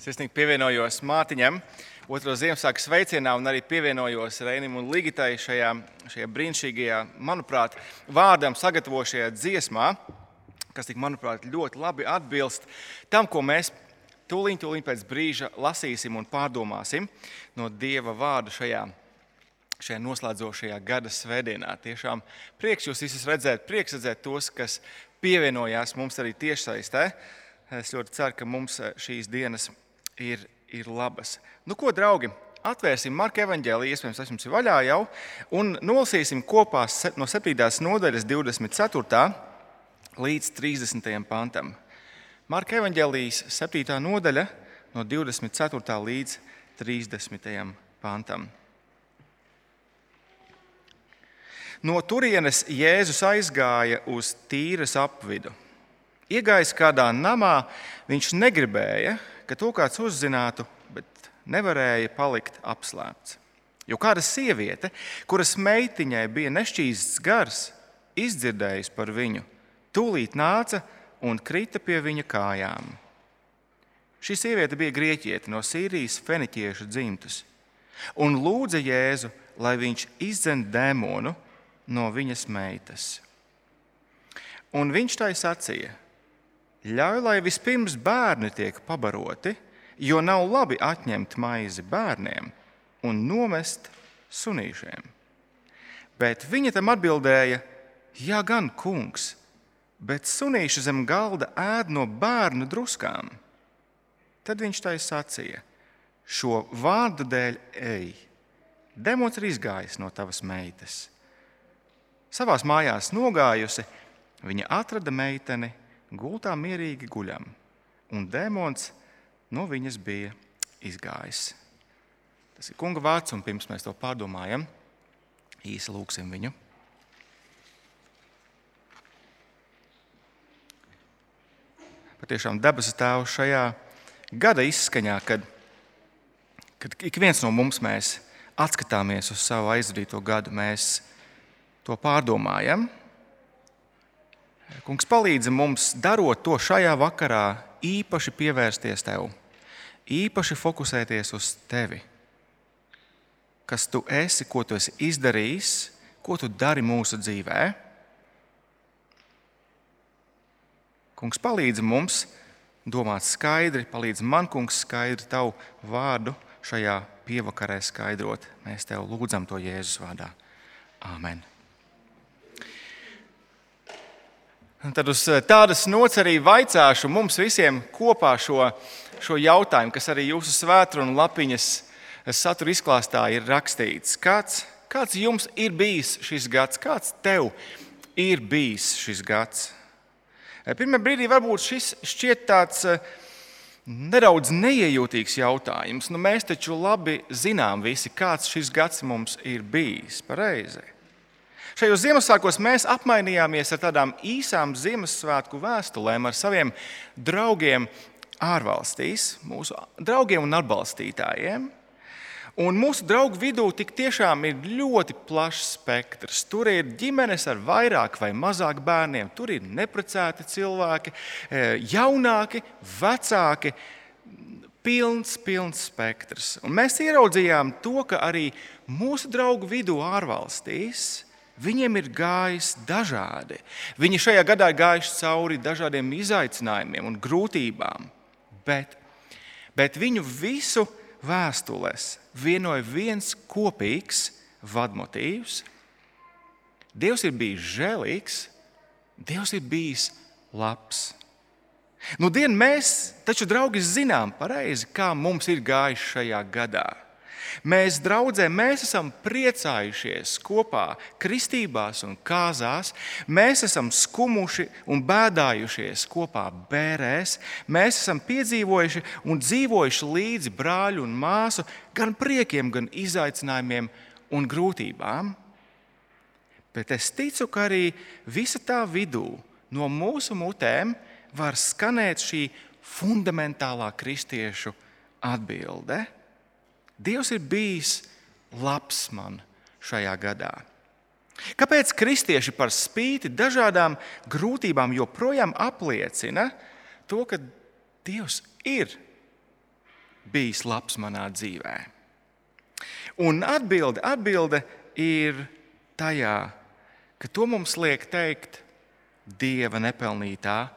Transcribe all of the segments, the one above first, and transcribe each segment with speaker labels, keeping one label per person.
Speaker 1: Sirsnīgi pievienojos Mārtiņam, otro Ziemassvētku sveicienā, un arī pievienojos Reinim un Ligitai šajā, šajā brīnišķīgajā, manuprāt, vārdam sagatavotajā dziesmā, kas, tik, manuprāt, ļoti labi atbilst tam, ko mēs tūlīt, tūlīt pēc brīža lasīsim un pārdomāsim no Dieva vārda šajā, šajā noslēdzošajā gada svētdienā. Tiešām prieks jūs visus redzēt, prieks redzēt tos, kas pievienojās mums arī tiešsaistē. Es ļoti ceru, ka mums šīs dienas ir, ir labas. Nu, ko, draugi, atvērsim Marka evanģēliju, iespējams, tas jums ir vaļā jau, un nolasīsim kopā no 7. nodaļas 24. līdz 30. pantam. Marka evanģēlijas 7. nodaļa no 24. līdz 30. pantam. No turienes Jēzus aizgāja uz tīras apvidu. Iegājis kādā namā, viņš negribēja, ka to kāds uzzinātu, bet nevarēja palikt apslēpts. Jo kāda sieviete, kuras meitiņai bija nešķīsts gars, izdzirdējusi par viņu, tūlīt nāca un krita pie viņa kājām. Šī sieviete bija grieķiete no Sīrijas feniķiešu dzimtas un lūdza Jēzu, lai viņš izdzen dēmonu no viņas meitas. Un viņš tai sacīja: Ļauj, lai vispirms bērni tiek pabaroti, jo nav labi atņemt maizi bērniem un nomest sunīšiem. Bet viņa tam atbildēja: Jā, gan kungs, bet sunīši zem galda ēd no bērnu druskām. Tad viņš tai sacīja: Šo vārdu dēļ ej, demons ir izgājis no tavas meitas. Savās mājās nogājusi, viņa atrada meiteni gultā mierīgi guļam, un dēmons no viņas bija izgājis. Tas ir kunga vārds, un pirms mēs to pārdomājam, īsi lūgsim viņu. Patiešām debesu Tēvs šajā gada izskaņā, kad, kad ik viens no mums atskatāmies uz savu aizvadīto gadu, mēs to pārdomājam Kungs palīdzi mums, darot to šajā vakarā, īpaši pievērsties tev, īpaši fokusēties uz tevi. Kas tu esi, ko tu esi izdarījis, ko tu dari mūsu dzīvē. Kungs palīdzi mums domāt skaidri, palīdzi man, kungs, skaidri tavu vārdu šajā pievakarē skaidrot. Mēs tev lūdzam to Jēzus vārdā. Āmen! Un tad uz eh, tādas arī vaicāšu mums visiem kopā šo, šo jautājumu, kas arī jūsu svētkrunu lapiņas satura izklāstā ir rakstīts. Kāds, kāds jums ir bijis šis gads? Kāds tev ir bijis šis gads? Eh, pirmā brīdī varbūt šis šķiet tāds eh, nedaudz neiejūtīgs jautājums. Nu, mēs taču labi zinām, visi, kāds šis gads mums ir bijis. Pareizi. Šajos Ziemassvētkos mēs apmainījāmies ar tādām īsām Ziemassvētku vēstulēm ar saviem draugiem ārvalstīs, mūsu draugiem un atbalstītājiem. Un mūsu draugu vidū tik tiešām ir ļoti plašs spektrs. Tur ir ģimenes ar vairāk vai mazāk bērniem, tur ir neprecēti cilvēki, e, jaunāki, vecāki. Pilns, pilns spektrs. Un mēs ieraudzījām to, ka arī mūsu draugu vidū ārvalstīs Viņiem ir gājis dažādi. Viņi šajā gadā ir gājuši cauri dažādiem izaicinājumiem un grūtībām, bet, bet viņu visu vēstulēs vienoja viens kopīgs vadmotīvs. Dievs ir bijis žēlīgs, Dievs ir bijis labs. Nu, dien mēs taču, draugi, zinām pareizi, kā mums ir gājis šajā gadā. Mēs, draudzē, mēs esam priecājušies kopā, kristībās un kāzās. Mēs esam skumuši un bēdājušies kopā bērēs. Mēs esam piedzīvojuši un dzīvojuši līdzi brāļu un māsu gan priekiem, gan izaicinājumiem un grūtībām. Bet es ticu, ka arī visa tā vidū no mūsu mutēm var skanēt šī fundamentālā kristiešu atbilde. Dievs ir bijis labs man šajā gadā. Kāpēc kristieši par spīti dažādām grūtībām joprojām apliecina to, ka Dievs ir? bijis labs manā dzīvē? Un atbilde, atbilde ir tajā, ka to mums liek teikt Dieva nepelnītā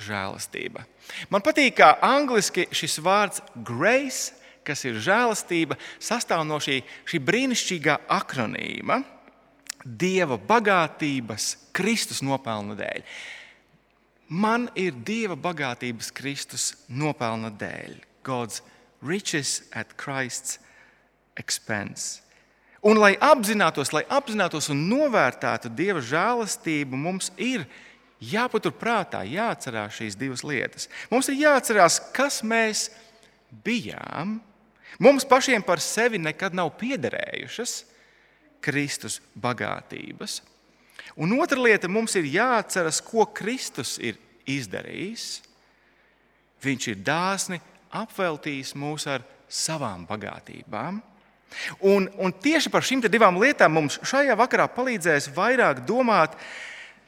Speaker 1: žēlastība. Man patīk, kā angliski šis vārds grace, kas ir žēlastība, sastāv no šī, šī brīnišķīgā akronīma Dieva bagātības Kristus nopelna dēļ. Man ir Dieva bagātības Kristus nopelna dēļ. God's riches at Christ's expense. Un, lai apzinātos, lai apzinātos un novērtētu Dieva žēlastību, mums ir jāpaturprātā, jāatcerās šīs divas lietas. Mums ir jāatcerās, kas mēs bijām. Mums pašiem par sevi nekad nav piederējušas Kristus bagātības. Un otra lieta, mums ir jāatceras, ko Kristus ir izdarījis. Viņš ir dāsni apveltījis mūs ar savām bagātībām. Un, un tieši par šīm divām lietām mums šajā vakarā palīdzēs vairāk domāt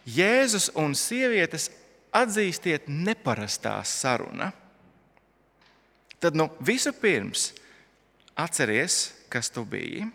Speaker 1: Jēzus un sievietes atzīstiet neparastā saruna. Tad nu, vispirms atceries, kas tu biji.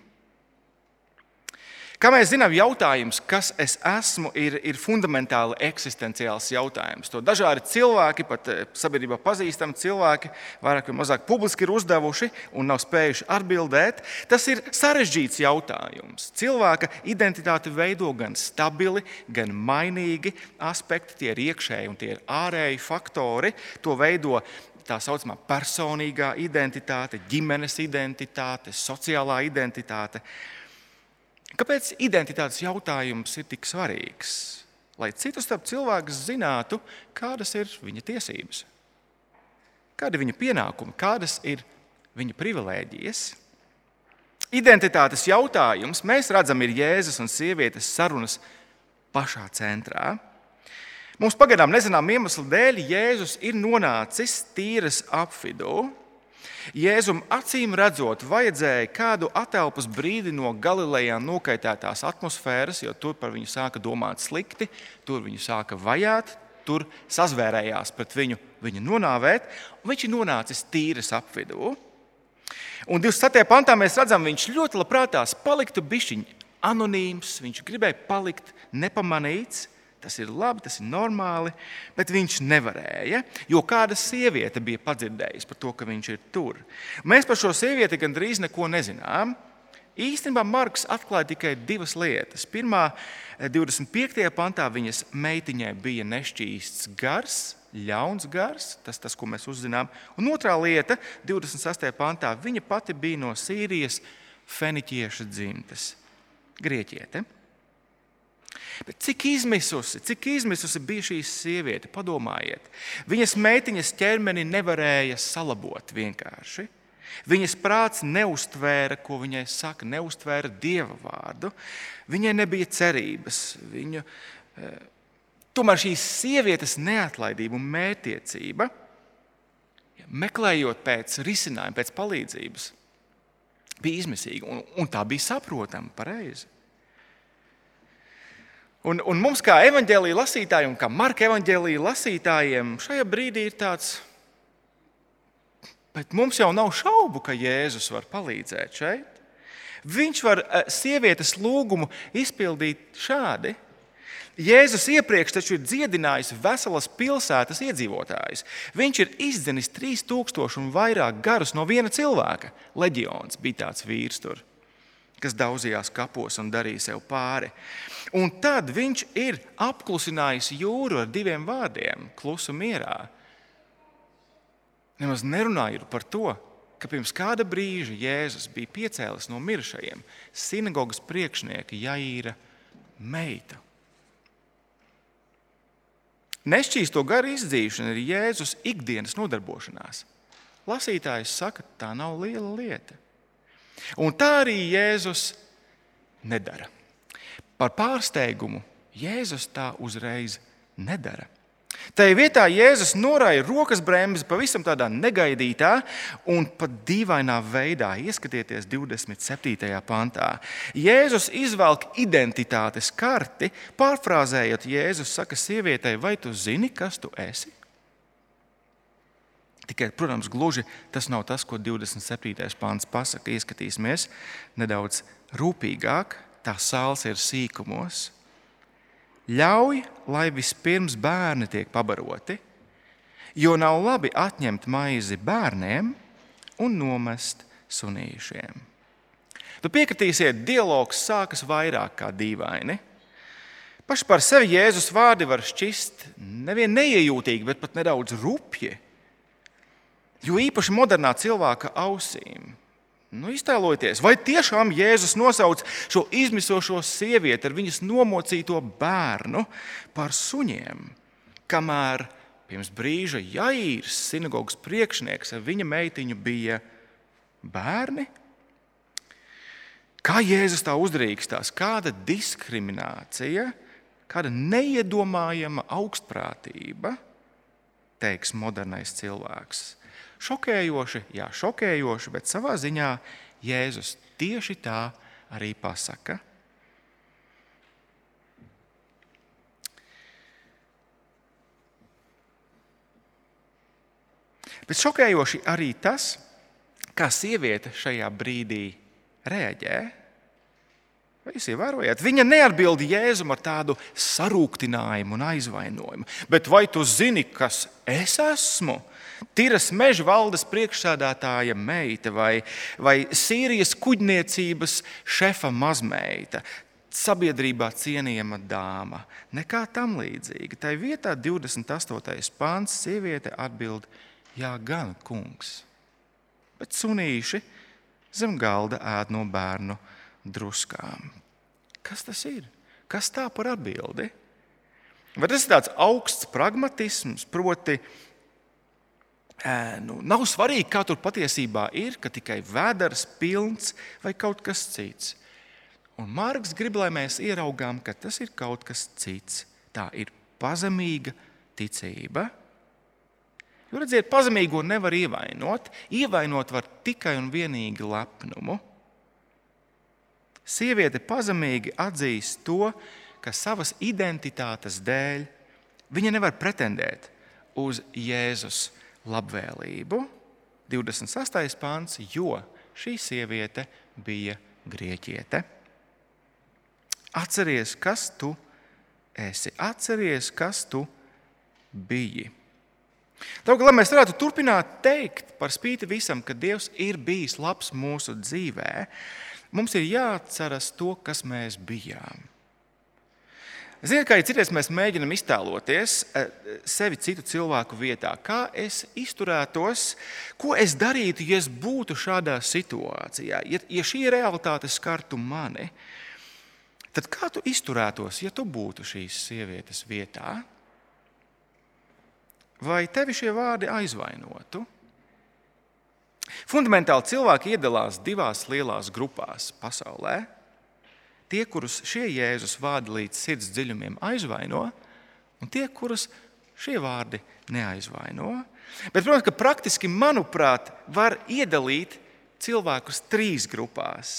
Speaker 1: Kā mēs zinām, jautājums, kas es esmu, ir, ir fundamentāli eksistenciāls jautājums. To dažādi cilvēki, pat eh, sabiedrībā pazīstami cilvēki, vairāk vai mazāk publiski ir uzdevuši un nav spējuši atbildēt. Tas ir sarežģīts jautājums. Cilvēka identitāti veido gan stabili, gan mainīgi aspekti, tie ir iekšēji un tie ir ārēji faktori. To veido tā saucamā personīgā identitāte, ģimenes identitāte, sociālā identitāte. Kāpēc identitātes jautājums ir tik svarīgs? Lai citu starp cilvēku zinātu, kādas ir viņa tiesības, kādi ir viņa pienākumi, kādas ir viņa privilēģijas. Identitātes jautājums mēs redzam, ir Jēzus un sievietes sarunas pašā centrā. Mums pagaidām nezinām iemeslu dēļ Jēzus ir nonācis tīras apvidū, Jēzum acīm redzot, vajadzēja kādu atelpas brīdi no Galilejā nokaitētās atmosfēras, jo tur par viņu sāka domāt slikti, tur viņu sāka vajāt, tur sazvērējās pret viņu, viņu nonāvēt, viņš ir nonācis tīras apvidū. Un 27. pantā mēs redzam, viņš ļoti labprātās paliktu bišķiņš anonīms, viņš gribēja palikt nepamanīts. Tas ir labi, tas ir normāli, bet viņš nevarēja, jo kāda sieviete bija padzirdējusi par to, ka viņš ir tur. Mēs par šo sievieti gandrīz neko nezinām. Īstenībā Marks atklāja tikai divas lietas. Pirmā, 25. Eh, pantā viņas meitiņai bija nešķīsts gars, ļauns gars, tas, tas ko mēs uzzinām. Un otrā lieta, 26. pantā, viņa pati bija no Sīrijas feniķieša dzimtes, grieķiete. Bet cik izmisusi, cik izmisusi bija šī sieviete? Padomājiet, viņas meitiņas ķermeni nevarēja salabot vienkārši. Viņas prāts neustvēra, ko viņai saka, neustvēra dieva vārdu. Viņai nebija cerības. Viņu, e, tomēr šīs sievietes neatlaidība un mētiecība, meklējot pēc risinājuma, pēc palīdzības, bija izmisīga un, un tā bija saprotama pareizi. Un, un mums, kā evanģēlīja lasītājiem, kā Marka evanģēlīja lasītājiem, šajā brīdī ir tāds, bet mums jau nav šaubu, ka Jēzus var palīdzēt šeit. Viņš var eh, sievietes lūgumu izpildīt šādi. Jēzus iepriekš taču ir dziedinājis veselas pilsētas iedzīvotājus. Viņš ir izdenis 3000 un vairāk garus no viena cilvēka. Leģions bija tāds vīrs tur kas daudzījās kapos un darīja sev pāri. Un tad viņš ir apklusinājis jūru ar diviem vārdiem - klusu mierā. Nemaz nerunājot par to, ka pirms kāda brīža Jēzus bija piecēlis no mirušajiem sinagogas priekšnieka Jaīra meita. Nešķīsto garu izdzīšana ir Jēzus ikdienas nodarbošanās. Lasītājs saka, tā nav liela lieta. Un tā arī Jēzus nedara. Par pārsteigumu Jēzus tā uzreiz nedara. Tā vietā Jēzus norāja rokas bremzi pavisam tādā negaidītā un pat dīvainā veidā. Ieskatieties 27. pantā. Jēzus izvelk identitātes karti, pārfrāzējot, Jēzus saka sievietei, vai tu zini, kas tu esi? Tikai, protams, gluži tas nav tas, ko 27. pāns pasaka. Ieskatīsimies nedaudz rūpīgāk. Tā sāls ir sīkumos. Ļauj, lai vispirms bērni tiek pabaroti, jo nav labi atņemt maizi bērniem un nomest sunīšiem. Tu piekritīsiet, dialogs sākas vairāk kā dīvaini. Paši par sevi Jēzus vārdi var šķist nevien neiejūtīgi, bet pat nedaudz rupji. Jo īpaši modernā cilvēka ausīm. Nu, iztēlojieties, vai tiešām Jēzus nosauc šo izmisošo sievieti ar viņas nomocīto bērnu par suņiem, kamēr pirms brīža Jaīrs, sinagogas priekšnieks, ar viņa meitiņu bija bērni? Kā Jēzus tā uzdrīkstās? Kāda diskriminācija? kāda neiedomājama augstprātība, teiks modernais cilvēks. Šokējoši, jā, šokējoši, bet savā ziņā Jēzus tieši tā arī pasaka. Bet šokējoši arī tas, kā sieviete šajā brīdī reaģē Vai jūs ievērojat? Viņa neatbild Jēzum ar tādu sarūktinājumu un aizvainojumu. Bet vai tu zini, kas es esmu? Tiras meža valdes priekšsēdētāja meita vai, vai Sīrijas kuģniecības šefa mazmeita, sabiedrībā cienījama dāma. Nekā tam līdzīga. Tā vietā 28. pāns sieviete atbild: Jā, gan kungs. Bet sunīši zem galda ēd no bērnu druskām. Kas tas ir? Kas tā par atbildi? Vai tas ir tāds augsts pragmatisms, proti, nu, nav svarīgi, kā tur patiesībā ir, ka tikai vēders, pilns vai kaut kas cits. Un Mārcis grib, lai mēs ieraugām, ka tas ir kaut kas cits. Tā ir pazemīga ticība. Jo redziet, pazemīgo nevar ievainot. Ievainot var tikai un vienīgi lepnumu. Sieviete pazemīgi atzīst to, ka savas identitātes dēļ viņa nevar pretendēt uz Jēzus labvēlību. 26. pāns, jo šī sieviete bija grieķiete. Atceries, kas tu esi, atceries, kas tu biji. Tad, lai mēs varētu turpināt teikt par spīti visam, ka Dievs ir bijis labs mūsu dzīvēm, mums ir jāatceras to, kas mēs bijām. Ziniet, kā citreiz mēs mēģinām iztēloties eh, sevi citu cilvēku vietā, kā es izturētos, ko es darītu, ja es būtu šādā situācijā, ja, ja šī realitāte skartu mani. Tad kā tu izturētos, ja tu būtu šīs sievietes vietā? Vai tevi šie vārdi aizvainotu? Fundamentāli cilvēki iedalās divās lielās grupās pasaulē. Tie, kurus šie Jēzus vārdi līdz sirds dziļumiem aizvaino, un tie, kurus šie vārdi neaizvaino. Bet, protams, ka praktiski, manuprāt, var iedalīt cilvēkus trīs grupās.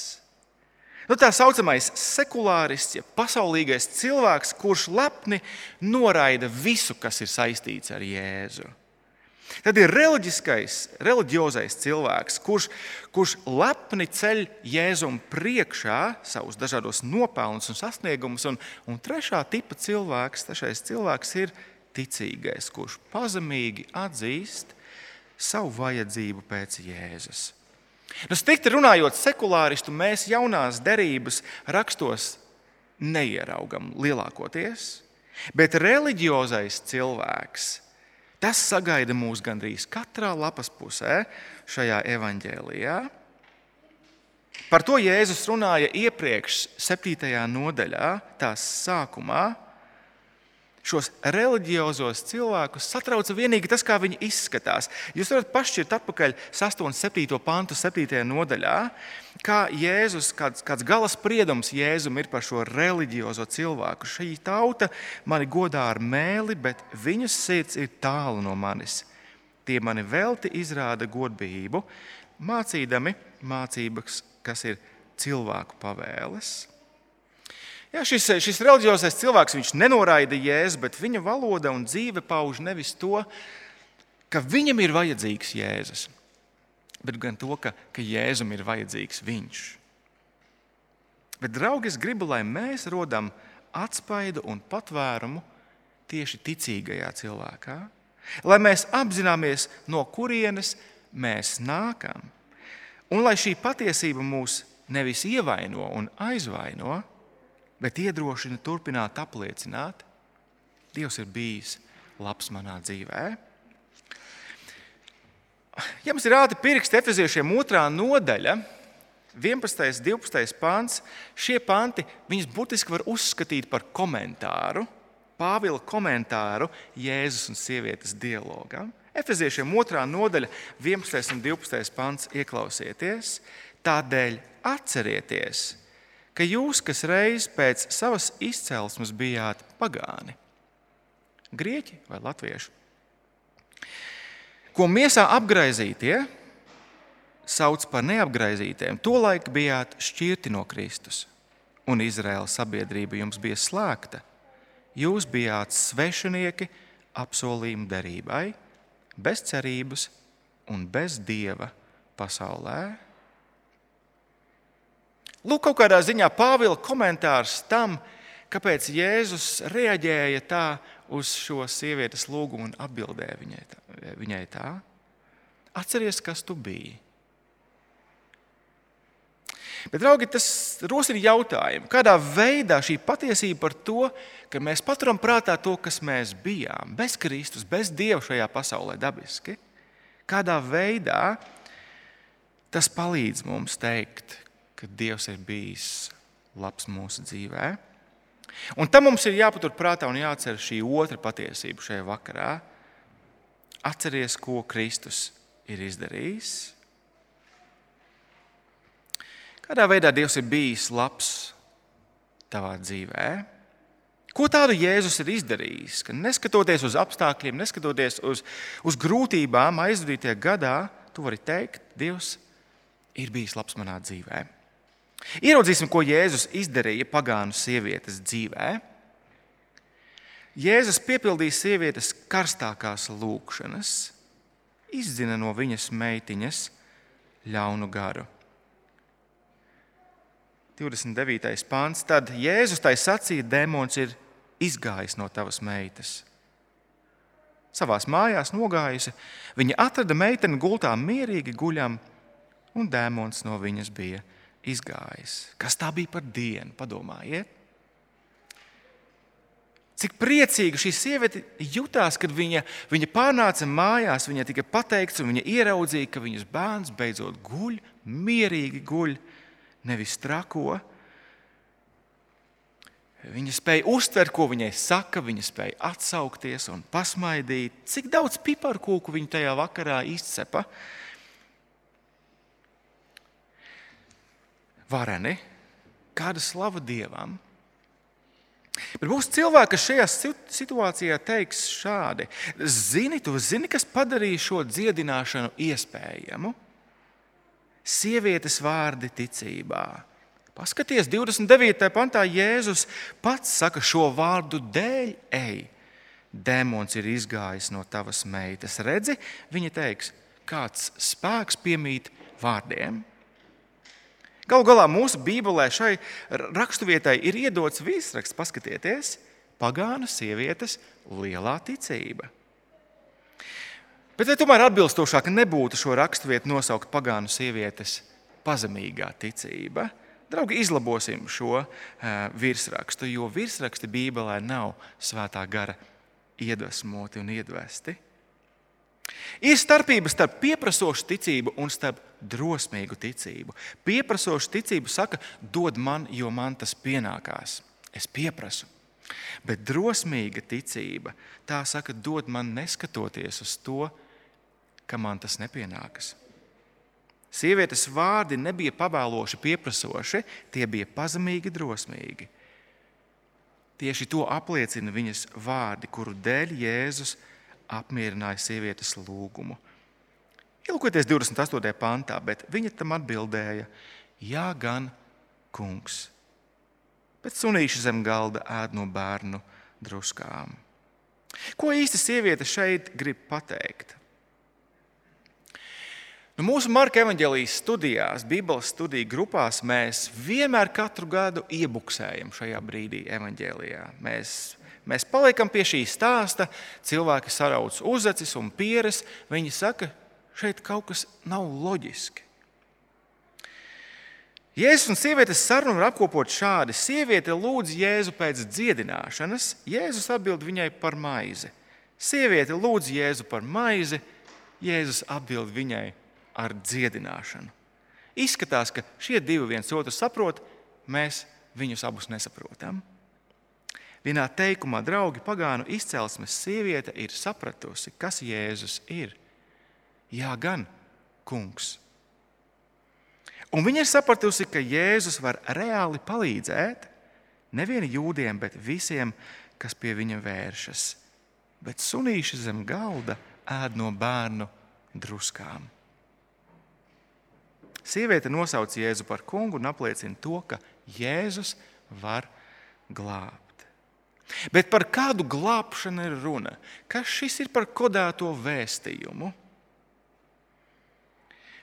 Speaker 1: Nu, tā saucamais sekulārists, ja pasaulīgais cilvēks, kurš lepni noraida visu, kas ir saistīts ar Jēzu. Tad ir reliģiskais, cilvēks, kurš, kurš lepni ceļ Jēzum priekšā savus dažādos nopelnus un sasniegumus. Un, un trešā tipa cilvēks, trešais cilvēks ir ticīgais, kurš pazemīgi atzīst savu vajadzību pēc Jēzus. Nu, Stikti runājot, sekulāristu mēs jaunās derības rakstos neieraugam lielākoties, bet reliģiozais cilvēks Tas sagaida mūs gandrīz katrā lapas pusē šajā evanģēlijā. Par to Jēzus runāja iepriekš, 7. nodaļā, tās sākumā šos reliģiozos cilvēkus satrauca vienīgi tas, kā viņi izskatās. Jūs varat pašķirt atpakaļ 6 un 7 pantu, 7 nodaļā, kā Jēzus, kāds, kāds gala spriedums Jēzum ir par šo reliģiozo cilvēku. Šī tauta mani godā ar mēli, bet viņas sirds ir tālu no manis. Tie mani velti izrāda godbijību, mācīdami mācības, kas ir cilvēku pavēles. Jā, šis, šis reliģiozais cilvēks nenoraida jēzu, bet viņa valoda un dzīve pauž nevis to, ka viņam ir vajadzīgs Jēzus, bet gan to, ka, ka Jēzum ir vajadzīgs viņš. Bet, draugi, es gribu, lai mēs rodam atspaidu un patvērumu tieši ticīgajā cilvēkā, lai mēs apzināmies, no kurienes mēs nākam, un lai šī patiesība mūs nevis ievaino un aizvaino, bet iedrošina turpināt apliecināt, Dievs ir bijis labs manā dzīvē. Ja mums ir rāta pirksti efeziešiem otrā nodaļa, 11. un 12. pāns, šie panti viņus būtiski var uzskatīt par komentāru, Pāvila komentāru Jēzus un sievietes dialogam. Efeziešiem otrā nodaļa, 11. un 12. pāns, ieklausieties. Tādēļ atcerieties, ka jūs, kas reiz pēc savas izcelsmes bijāt pagāni, grieķi vai latvieši, ko miesā apgaizītie sauc par neapgaizītiem, tolaik bijāt šķirti no Kristus, un Izraēlas sabiedrība jums bija slēgta. Jūs bijāt svešinieki apsolījumu derībai, bez cerības un bez dieva pasaulē. Lūk, kaut kādā ziņā Pāvila komentārs tam, kāpēc Jēzus reaģēja tā uz šo sievietes lūgumu un atbildēja viņai tā. Viņai tā. Atceries, kas tu biji. Bet, draugi, tas rosina jautājumu, kādā veidā šī patiesība par to, ka mēs paturam prātā to, kas mēs bijām, bez Kristus, bez Dieva šajā pasaulē, dabiski, kādā veidā tas palīdz mums teikt, ka Dievs ir bijis labs mūsu dzīvē. Un tam mums ir jāpatur prātā un jāatcer šī otra patiesība šajā vakarā. Atceries, ko Kristus ir izdarījis. Kādā veidā Dievs ir bijis labs tavā dzīvē? Ko tādu Jēzus ir izdarījis? Ka neskatoties uz apstākļiem, neskatoties uz, uz grūtībām, aizvadītajā gadā, tu vari teikt, Dievs ir bijis labs manā dzīvēm. Ieraudzīsim, ko Jēzus izdarīja pagānu sievietes dzīvē. Jēzus piepildīja sievietes karstākās lūgšanas, izdzina no viņas meitiņas ļaunu garu. 29. pāns. Tad Jēzus tai sacīja, demons ir izgājis no tavas meitas. Savā mājās nogājusi, viņa atrada meiteni gultā mierīgi guļam, un dēmons no viņas bija izgājis izgājis. Kas tā bija par dienu? Padomājiet! Cik priecīga šī sieviete jutās, kad viņa, viņa pārnāca mājās, viņai tika pateikts, un viņa ieraudzīja, ka viņas bērns beidzot guļ, mierīgi guļ, nevis trako. Viņa spēja uztvert, ko viņai saka, viņa spēja atsaukties un pasmaidīt. Cik daudz piparkūku viņa tajā vakarā izcepa. Vareni, kāda slava dievam. Bet būs cilvēki, kas šajā situācijā teiks šādi: Zini, tu zini, kas padarīja šo dziedināšanu iespējamu? Sievietes vārdi ticībā. Paskaties, 29. pantā Jēzus pats saka šo vārdu dēļ, ej, demons ir izgājis no tavas meitas. Redzi, viņa teiks, kāds spēks piemīt vārdiem. Galu galā mūsu Bībelē šai raksturvietai ir iedots virsraksts. Paskatieties, pagānu sievietes lielā ticība. Bet vai tomēr atbilstošāk nebūtu šo raksturvietu nosaukt pagānu sievietes pazemīgā ticība? Draugi, izlabosim šo uh, virsrakstu, jo virsraksti Bībelē nav svētā gara iedvesmoti un iedvesti. Ir starpība starp pieprasošu ticību un starp drosmīgu ticību. Pieprasošu ticību saka, dod man, jo man tas pienākās. Es pieprasu. Bet drosmīga ticība tā saka, dod man neskatoties uz to, ka man tas nepienākas. Sievietes vārdi nebija pavēloši, pieprasoši, tie bija pazemīgi, drosmīgi. Tieši to apliecina viņas vārdi, kuru dēļ Jēzus apmierināja sievietes lūgumu. Ielūkojieties 28. pantā, bet viņa tam atbildēja: Jā, gan kungs. Bet sunīši zem galda ēd no bērnu druskām. Ko īsti sieviete šeit grib pateikt? Nu, mūsu Marka evanģēlijas studijās, Bībeles studiju grupās, mēs vienmēr katru gadu iebuksējam šajā brīdī evanģēlijā. Mēs, mēs paliekam pie šī stāsta, cilvēki sarauc uzacis un pieres. Viņi saka, šeit kaut kas nav loģiski. Jēzus un sievietes sarunu var apkopot šādi. Sieviete lūdz Jēzu pēc dziedināšanas, Jēzus atbild viņai par maizi. Sieviete lūdz Jēzu par maizi, Jēzus atbild viņai ar dziedināšanu. Izskatās, ka šie divi viens otru saprot, mēs viņus abus nesaprotam. Vienā teikumā, draugi, pagānu izcelsmes sieviete ir sapratusi, kas Jēzus ir. Jā, gan kungs. Un viņa ir sapratusi, ka Jēzus var reāli palīdzēt nevienam jūdiem, bet visiem, kas pie viņa vēršas. Bet sunīši zem galda ēd no bērnu druskām. Sieviete nosauc Jēzu par kungu un apliecina to, ka Jēzus var glābt. Bet par kādu glābšanu ir runa? Kas šis ir par kodēto vēstījumu?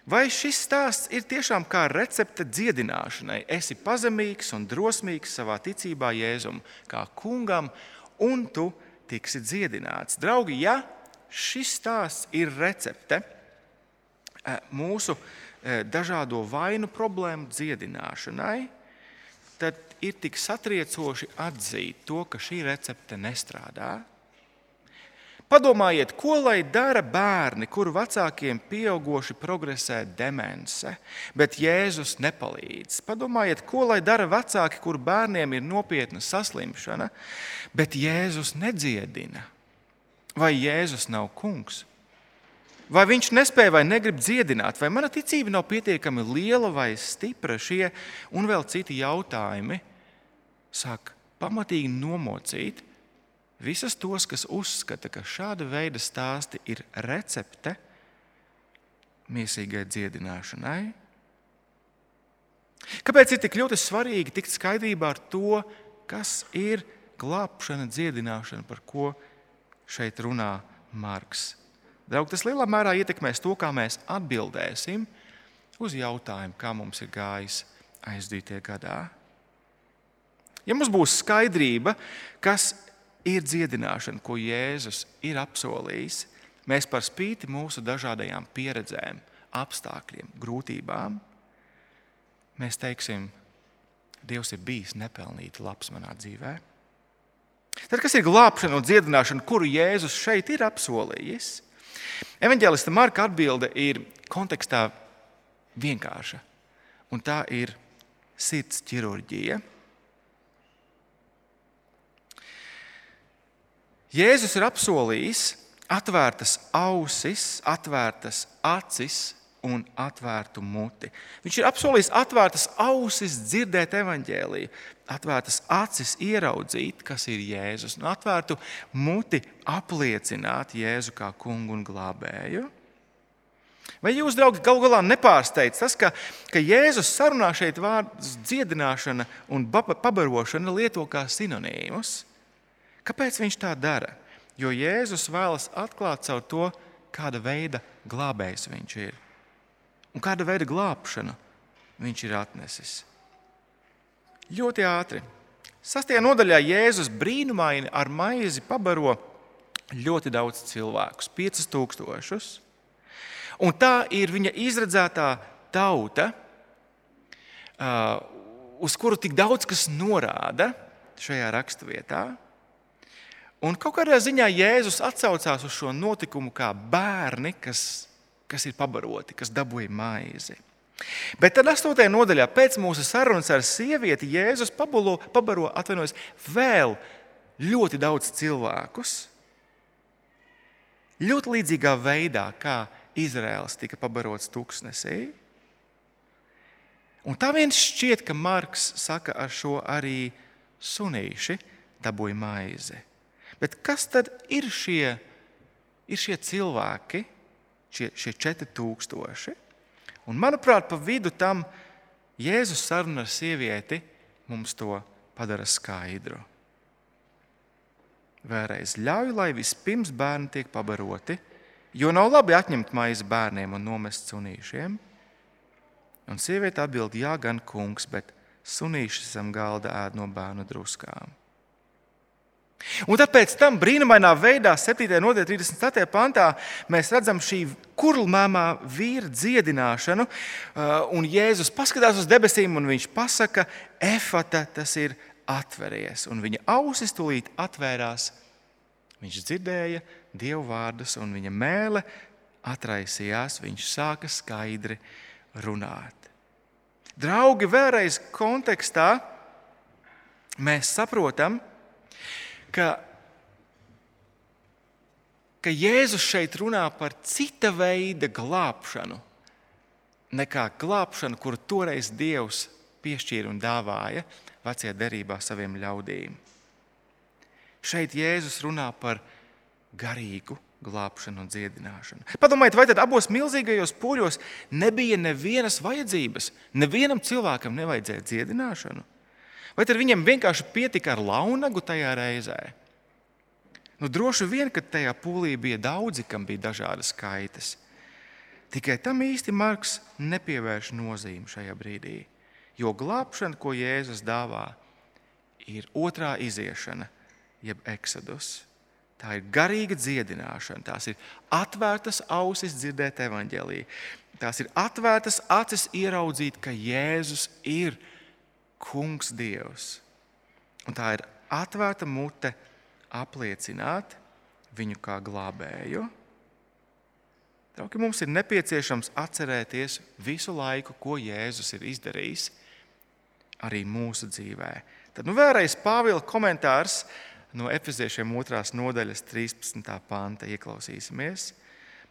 Speaker 1: Vai šis stāsts ir tiešām kā recepte dziedināšanai? Esi pazemīgs un drosmīgs savā ticībā Jēzum, kā kungam, un tu tiksi dziedināts. Draugi, ja šis stāsts ir recepte eh, mūsu Eh, dažādo vainu problēmu dziedināšanai, tad ir tik satriecoši atzīt to, ka šī recepte nestrādā. Padomājiet, ko lai dara bērni, kuru vecākiem pieauguši progresē demence, bet Jēzus nepalīdz. Padomājiet, ko lai dara vecāki, kuru bērniem ir nopietna saslimšana, bet Jēzus nedziedina. Vai Jēzus nav kungs? Vai viņš nespēja vai negrib dziedināt, vai mana ticība nav pietiekami liela vai stipra, šie un vēl citi jautājumi sāk pamatīgi nomocīt visus tos, kas uzskata, ka šāda veida stāsti ir recepte mīsīgai dziedināšanai. Kāpēc ir tik ļoti svarīgi tikt skaidrībā ar to, kas ir glābšana, dziedināšana, par ko šeit runā Marks? Draugi, tas lielā mērā ietekmēs to, kā mēs atbildēsim uz jautājumu, kā mums ir gājis aizdītie gadā. Ja mums būs skaidrība, kas ir dziedināšana, ko Jēzus ir apsolījis, mēs par spīti mūsu dažādajām pieredzēm, apstākļiem, grūtībām, mēs teiksim, Dievs ir bijis nepelnīti labs manā dzīvē. Tad, kas ir glābšana un dziedināšana, kuru Jēzus šeit ir apsolījis? Evangelista Marka atbilde ir kontekstā vienkārša, un tā ir sirds ķirurģija. Jēzus ir apsolījis atvērtas ausis, atvērtas acis un atvērtu muti. Viņš ir apsolījis atvērtas ausis dzirdēt evaņģēlīju, atvērtas acis ieraudzīt, kas ir Jēzus, un atvērtu muti apliecināt Jēzu kā kungu un glābēju. Vai jūs, draugi, galu galā nepārsteidz tas, ka, ka Jēzus sarunā šeit vārdus dziedināšana un pabarošana lieto kā sinonīmus? Kāpēc viņš tā dara? Jo Jēzus vēlas atklāt caur to, kāda veida glābējs viņš ir un kāda veida glābšanu viņš ir atnesis. Ļoti ātri. Sastajā nodaļā Jēzus brīnumaini ar maizi pabaro ļoti daudz cilvēku, 5000. Un tā ir viņa izredzētā tauta, uz kuru tik daudz kas norāda šajā raksturvietā. Un kaut kādā ziņā Jēzus atsaucās uz šo notikumu kā bērni, kas kas ir pabaroti, kas dabūja maizi. Bet tad, 8. nodaļā, pēc mūsu sarunas ar sievieti, Jēzus pabulo, pabaro atvainojas, vēl ļoti daudz cilvēkus. Ļoti līdzīgā veidā, kā Izraels tika pabarots tūkstnesī. Un tā viens šķiet, ka Marks saka ar šo arī sunīši dabūja maizi. Bet kas tad ir šie, ir šie cilvēki, šie, šie 4000. Un, manuprāt, pa vidu tam Jēzus saruna ar sievieti mums to padara skaidru. Vēlreiz ļauj, lai vispirms bērni tiek pabaroti, Jo nav labi atņemt maizi bērniem un nomest sunīšiem. Un sieviete atbild, jā, gan kungs, bet sunīši zem galda ēd no bērnu druskām. Un tāpēc tam brīnumainā veidā, 7. un 34. pantā, mēs redzam šī kurlmāmā vīra dziedināšanu. Uh, un Jēzus paskatās uz debesīm, un viņš pasaka, efata, tas ir atveries. Un viņa ausis tūlīt atvērās. Viņš dzirdēja dievu vārdus, un viņa mēlē atraisījās. Viņš sāka skaidri runāt. Draugi, vēlreiz kontekstā mēs saprotam, ka, ka Jēzus šeit runā par cita veida glābšanu nekā glābšanu, kuru toreiz Dievs piešķīra un dāvāja vecajā derībā saviem ļaudīm. Šeit Jēzus runā par garīgu glābšanu un dziedināšanu. Padomājiet, vai tad abos milzīgajos pūļos nebija nevienas vajadzības? Nevienam cilvēkam nevajadzēja dziedināšanu. Vai tad viņam vienkārši pietika ar launagu tajā reizē? Nu, droši vien, ka tajā pūlī bija daudzi, kam bija dažādas kaitas. Tikai tam īsti Marks nepievērš nozīmi šajā brīdī. Jo glābšana, ko Jēzus dāvā, ir otrā iziešana, jeb eksodus. Tā ir garīga dziedināšana, tās ir atvērtas ausis dzirdēt evaņģēlīju. Tās ir atvērtas acis ieraudzīt, ka Jēzus ir Kungs Dievs. Un tā ir atvērta mute apliecināt viņu kā glābēju. Trauki, mums ir nepieciešams atcerēties visu laiku, ko Jēzus ir izdarījis arī mūsu dzīvē. Tad nu, vēlreiz Pāvila komentārs no Efeziešiem 2. nodaļas 13. panta ieklausīsimies.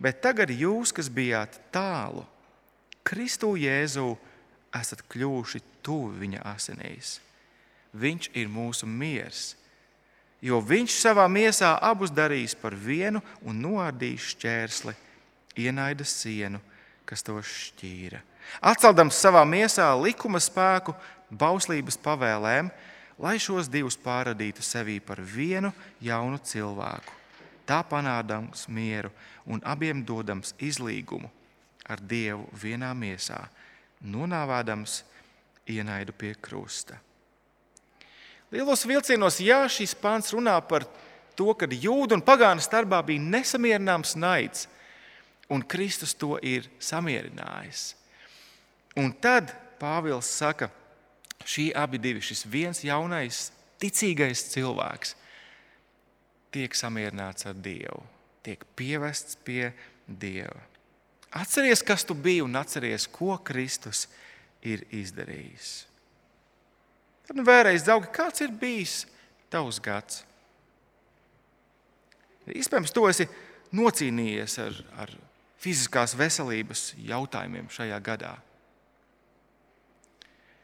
Speaker 1: Bet tagad jūs, kas bijāt tālu, Kristu Jēzu, esat kļuvuši tuvi viņa asinīs. Viņš ir mūsu miers, jo viņš savā miesā abus darīs par vienu un noardīs šķērsli, ienaidas sienu, kas to šķīra. Atceldams savā miesā likuma spēku, bauslības pavēlēm, lai šos divus pārradītu sevī par vienu jaunu cilvēku, tā panādams mieru un abiem dodams izlīgumu ar Dievu vienā miesā, nonāvādams ienaidu pie krusta. Lielos vilcienos, jā, šis pāns runā par to, ka jūdu un pagānu starpā bija nesamierināms naids, un Kristus to ir samierinājis. Un tad Pāvils saka, ka šī abi divi, šis viens jaunais, ticīgais cilvēks, tiek samierināts ar Dievu, tiek pievests pie Dieva. Atceries, kas tu biji un atceries, ko Kristus ir izdarījis. Tad nu vēlreiz, draugi, kāds ir bijis tavs gads? Iespējams, to esi nocīnījies ar, ar fiziskās veselības jautājumiem šajā gadā.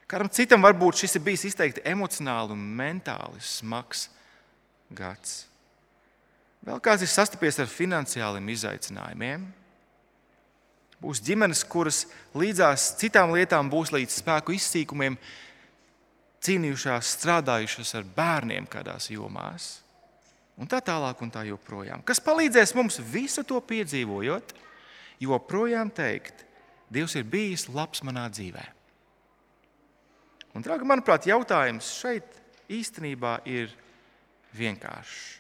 Speaker 1: Kādam citam varbūt šis ir bijis izteikti emocionāli un mentāli smags gads. Vēl kāds ir sastapies ar finansiāliem izaicinājumiem. Būs ģimenes, kuras līdzās citām lietām būs līdz spēku izsīkumiem cīnījušās, strādājušas ar bērniem kādās jomās. Un tā tālāk, un tā joprojām. Kas palīdzēs mums visu to piedzīvojot, joprojām teikt, Dievs ir bijis labs manā dzīvēm. Un, draugi, manuprāt, jautājums šeit īstenībā ir vienkāršs.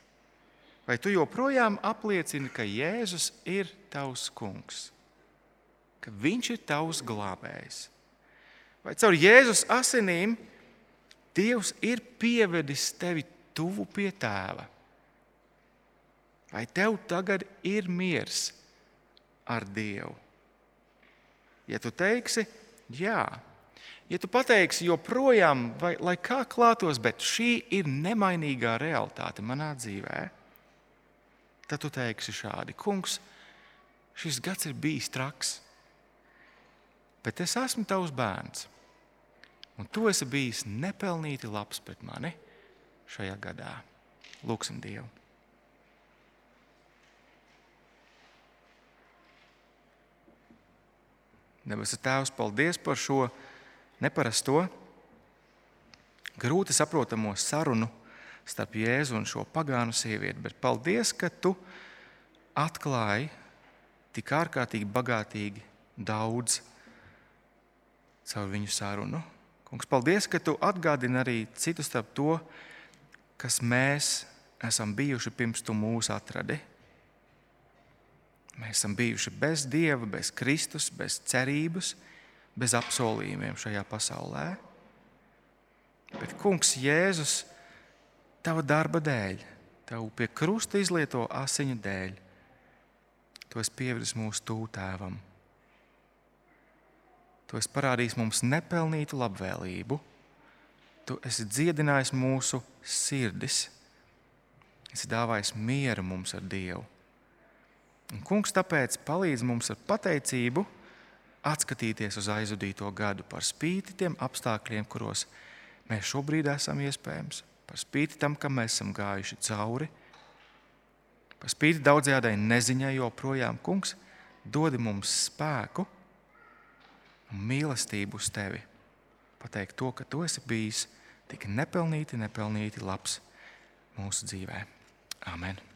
Speaker 1: Vai tu joprojām apliecini, ka Jēzus ir tavs kungs, ka viņš ir tavs glābējs? Vai caur Jēzus asinīm Dievs ir pievedis tevi tuvu pie tēva? Vai tev tagad ir miers ar Dievu? Ja tu teiksi, jā, Ja tu pateiksi, joprojām, vai, lai kā klātos, bet šī ir nemainīgā realitāte manā dzīvē, tad tu teiksi šādi: Kungs, šis gads ir bijis traks, bet es esmu tavs bērns, un tu esi bijis nepelnīti labs pret mani šajā gadā. Lūksim Dievu! Debesu Tēvs, paldies par šo! neparasto, grūti saprotamo sarunu starp Jēzu un šo pagānu sievieti. Bet paldies, ka tu atklāji tik ārkārtīgi bagātīgi, daudz caur viņu sarunu. Kungs, paldies, ka tu atgādini arī citu starp to, kas mēs esam bijuši pirms tu mūs atradi. Mēs esam bijuši bez Dieva, bez Kristus, bez cerības, bez apsolījumiem šajā pasaulē. Bet, Kungs, Jēzus, tava darba dēļ, tev pie krusta izlieto asiņu dēļ, tu esi pievirs mūsu tūtēvam. Tu esi parādījis mums nepelnītu labvēlību, tu esi dziedinājis mūsu sirdis, esi dāvājis mieru mums ar Dievu. Un kungs tāpēc palīdz mums ar pateicību atskatīties uz aizvadīto gadu par spīti tiem apstākļiem, kuros mēs šobrīd esam iespējams, par spīti tam, kam mēs esam gājuši cauri, par spīti daudzējādai neziņai, joprojām. Kungs dod mums spēku un mīlestību uz tevi. Pateikt to, ka tu esi bijis tik nepelnīti, nepelnīti labs mūsu dzīvē. Amen!